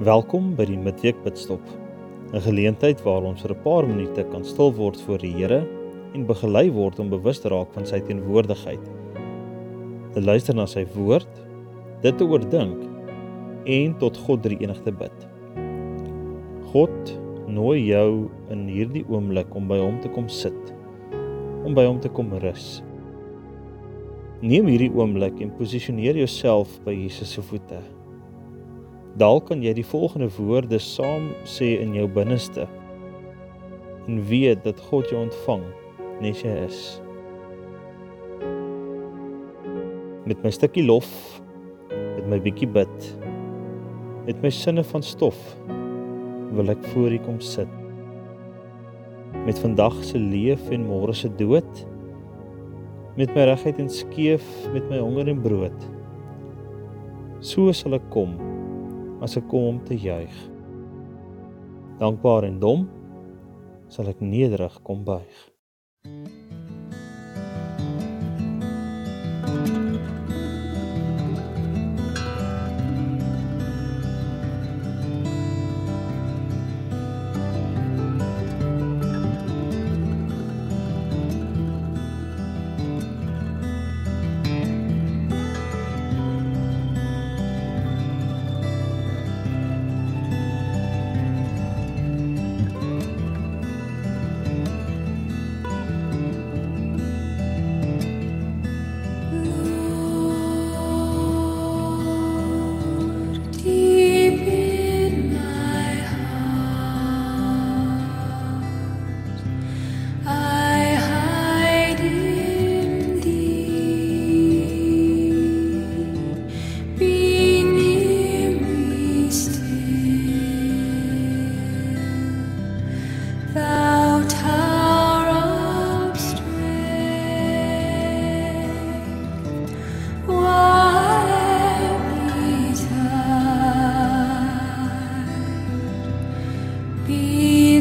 Welkom by die Midweek Bidstop. 'n Geleentheid waar ons vir 'n paar minute kan stil word voor die Here en begelei word om bewus te raak van sy teenwoordigheid. Te luister na sy woord, dit te oordink en tot God drie enigste bid. God nooi jou in hierdie oomblik om by hom te kom sit, om by hom te kom rus. Neem hierdie oomblik en posisioneer jouself by Jesus se voete. Dalk kan jy die volgende woorde saam sê in jou binneste. En weet dat God jou ontvang net jy is. Met my stukkie lof, met my bietjie bid, met my sinne van stof wil ek voor U kom sit. Met vandag se leef en môre se dood, met my regheid en skeef, met my honger en brood. So sal ek kom as ek kom om te juig. Dankbaar en dom sal ek nederig kom buig.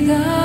The.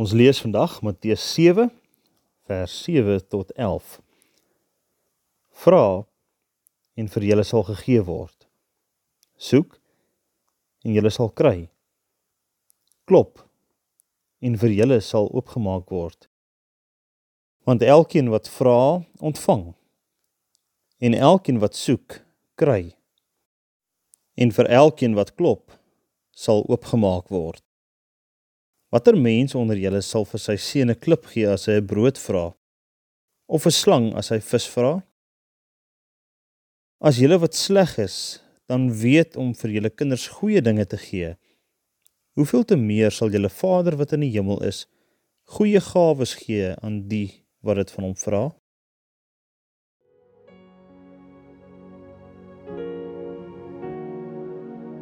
Ons lees vandag Matteus 7 vers 7 tot 11. Vra en vir julle sal gegee word. Soek en julle sal kry. Klop en vir julle sal oopgemaak word. Want elkeen wat vra, ontvang. En elkeen wat soek, kry. En vir elkeen wat klop, sal oopgemaak word. Watter mens onder julle sal vir sy seun 'n klip gee as hy 'n brood vra? Of 'n slang as hy vis vra? As julle wat sleg is, dan weet om vir julle kinders goeie dinge te gee, hoeveel te meer sal julle Vader wat in die hemel is goeie gawes gee aan die wat dit van hom vra?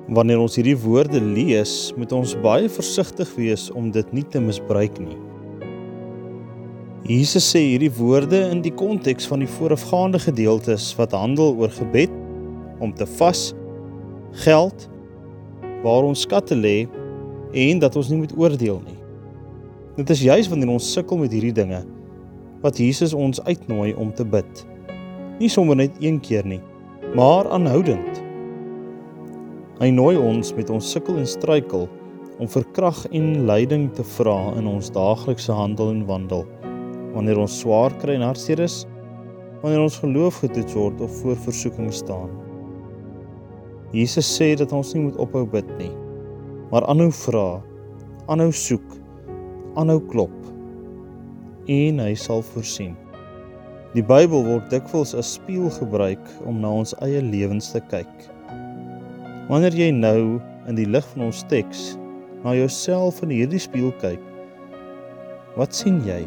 Wanneer ons hierdie woorde lees, moet ons baie versigtig wees om dit nie te misbruik nie. Jesus sê hierdie woorde in die konteks van die voorafgaande gedeeltes wat handel oor gebed, om te vas, geld, waar ons skatte lê en dat ons nie moet oordeel nie. Dit is juis wanneer ons sukkel met hierdie dinge wat Jesus ons uitnooi om te bid. Nie sommer net een keer nie, maar aanhoudend. Hy nooi ons met ons sukkel en struikel om vir krag en leiding te vra in ons daaglikse handel en wandel. Wanneer ons swaar kry en hartseer is, wanneer ons geloof getoets word of voor versoeking staan. Jesus sê dat ons nie moet ophou bid nie, maar aanhou vra, aanhou soek, aanhou klop en hy sal voorsien. Die Bybel word dikwels as spieël gebruik om na ons eie lewens te kyk. Wanneer jy nou in die lig van ons teks na jouself in hierdie spieël kyk, wat sien jy?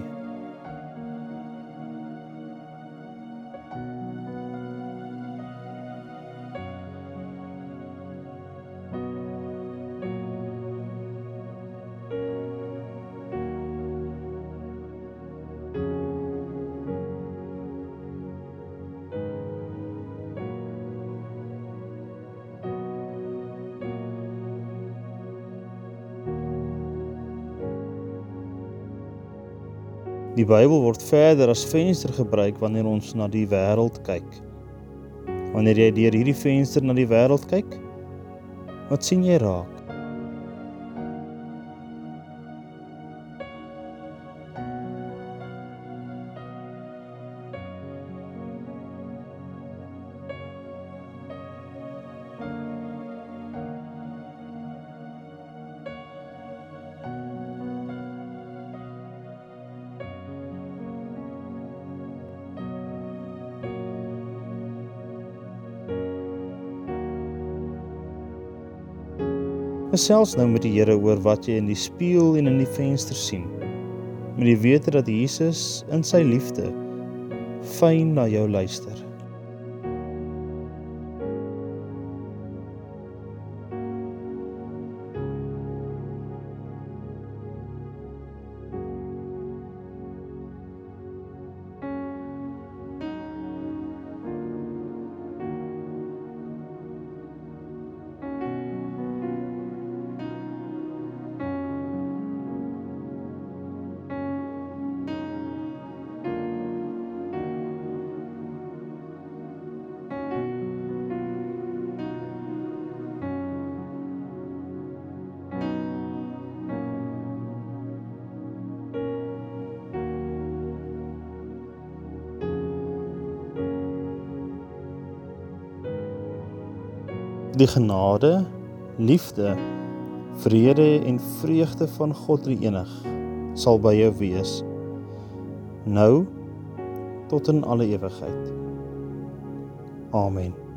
Die Bybel word verder as venster gebruik wanneer ons na die wêreld kyk. Wanneer jy deur hierdie venster na die wêreld kyk, wat sien jy raak? Gesels nou met die Here oor wat jy in die spieël en in die venster sien. Met die wete dat Jesus in sy liefde fyn na jou luister. Die genade, liefde, vrede en vreugde van God die Enig sal by jou wees nou tot in alle ewigheid. Amen.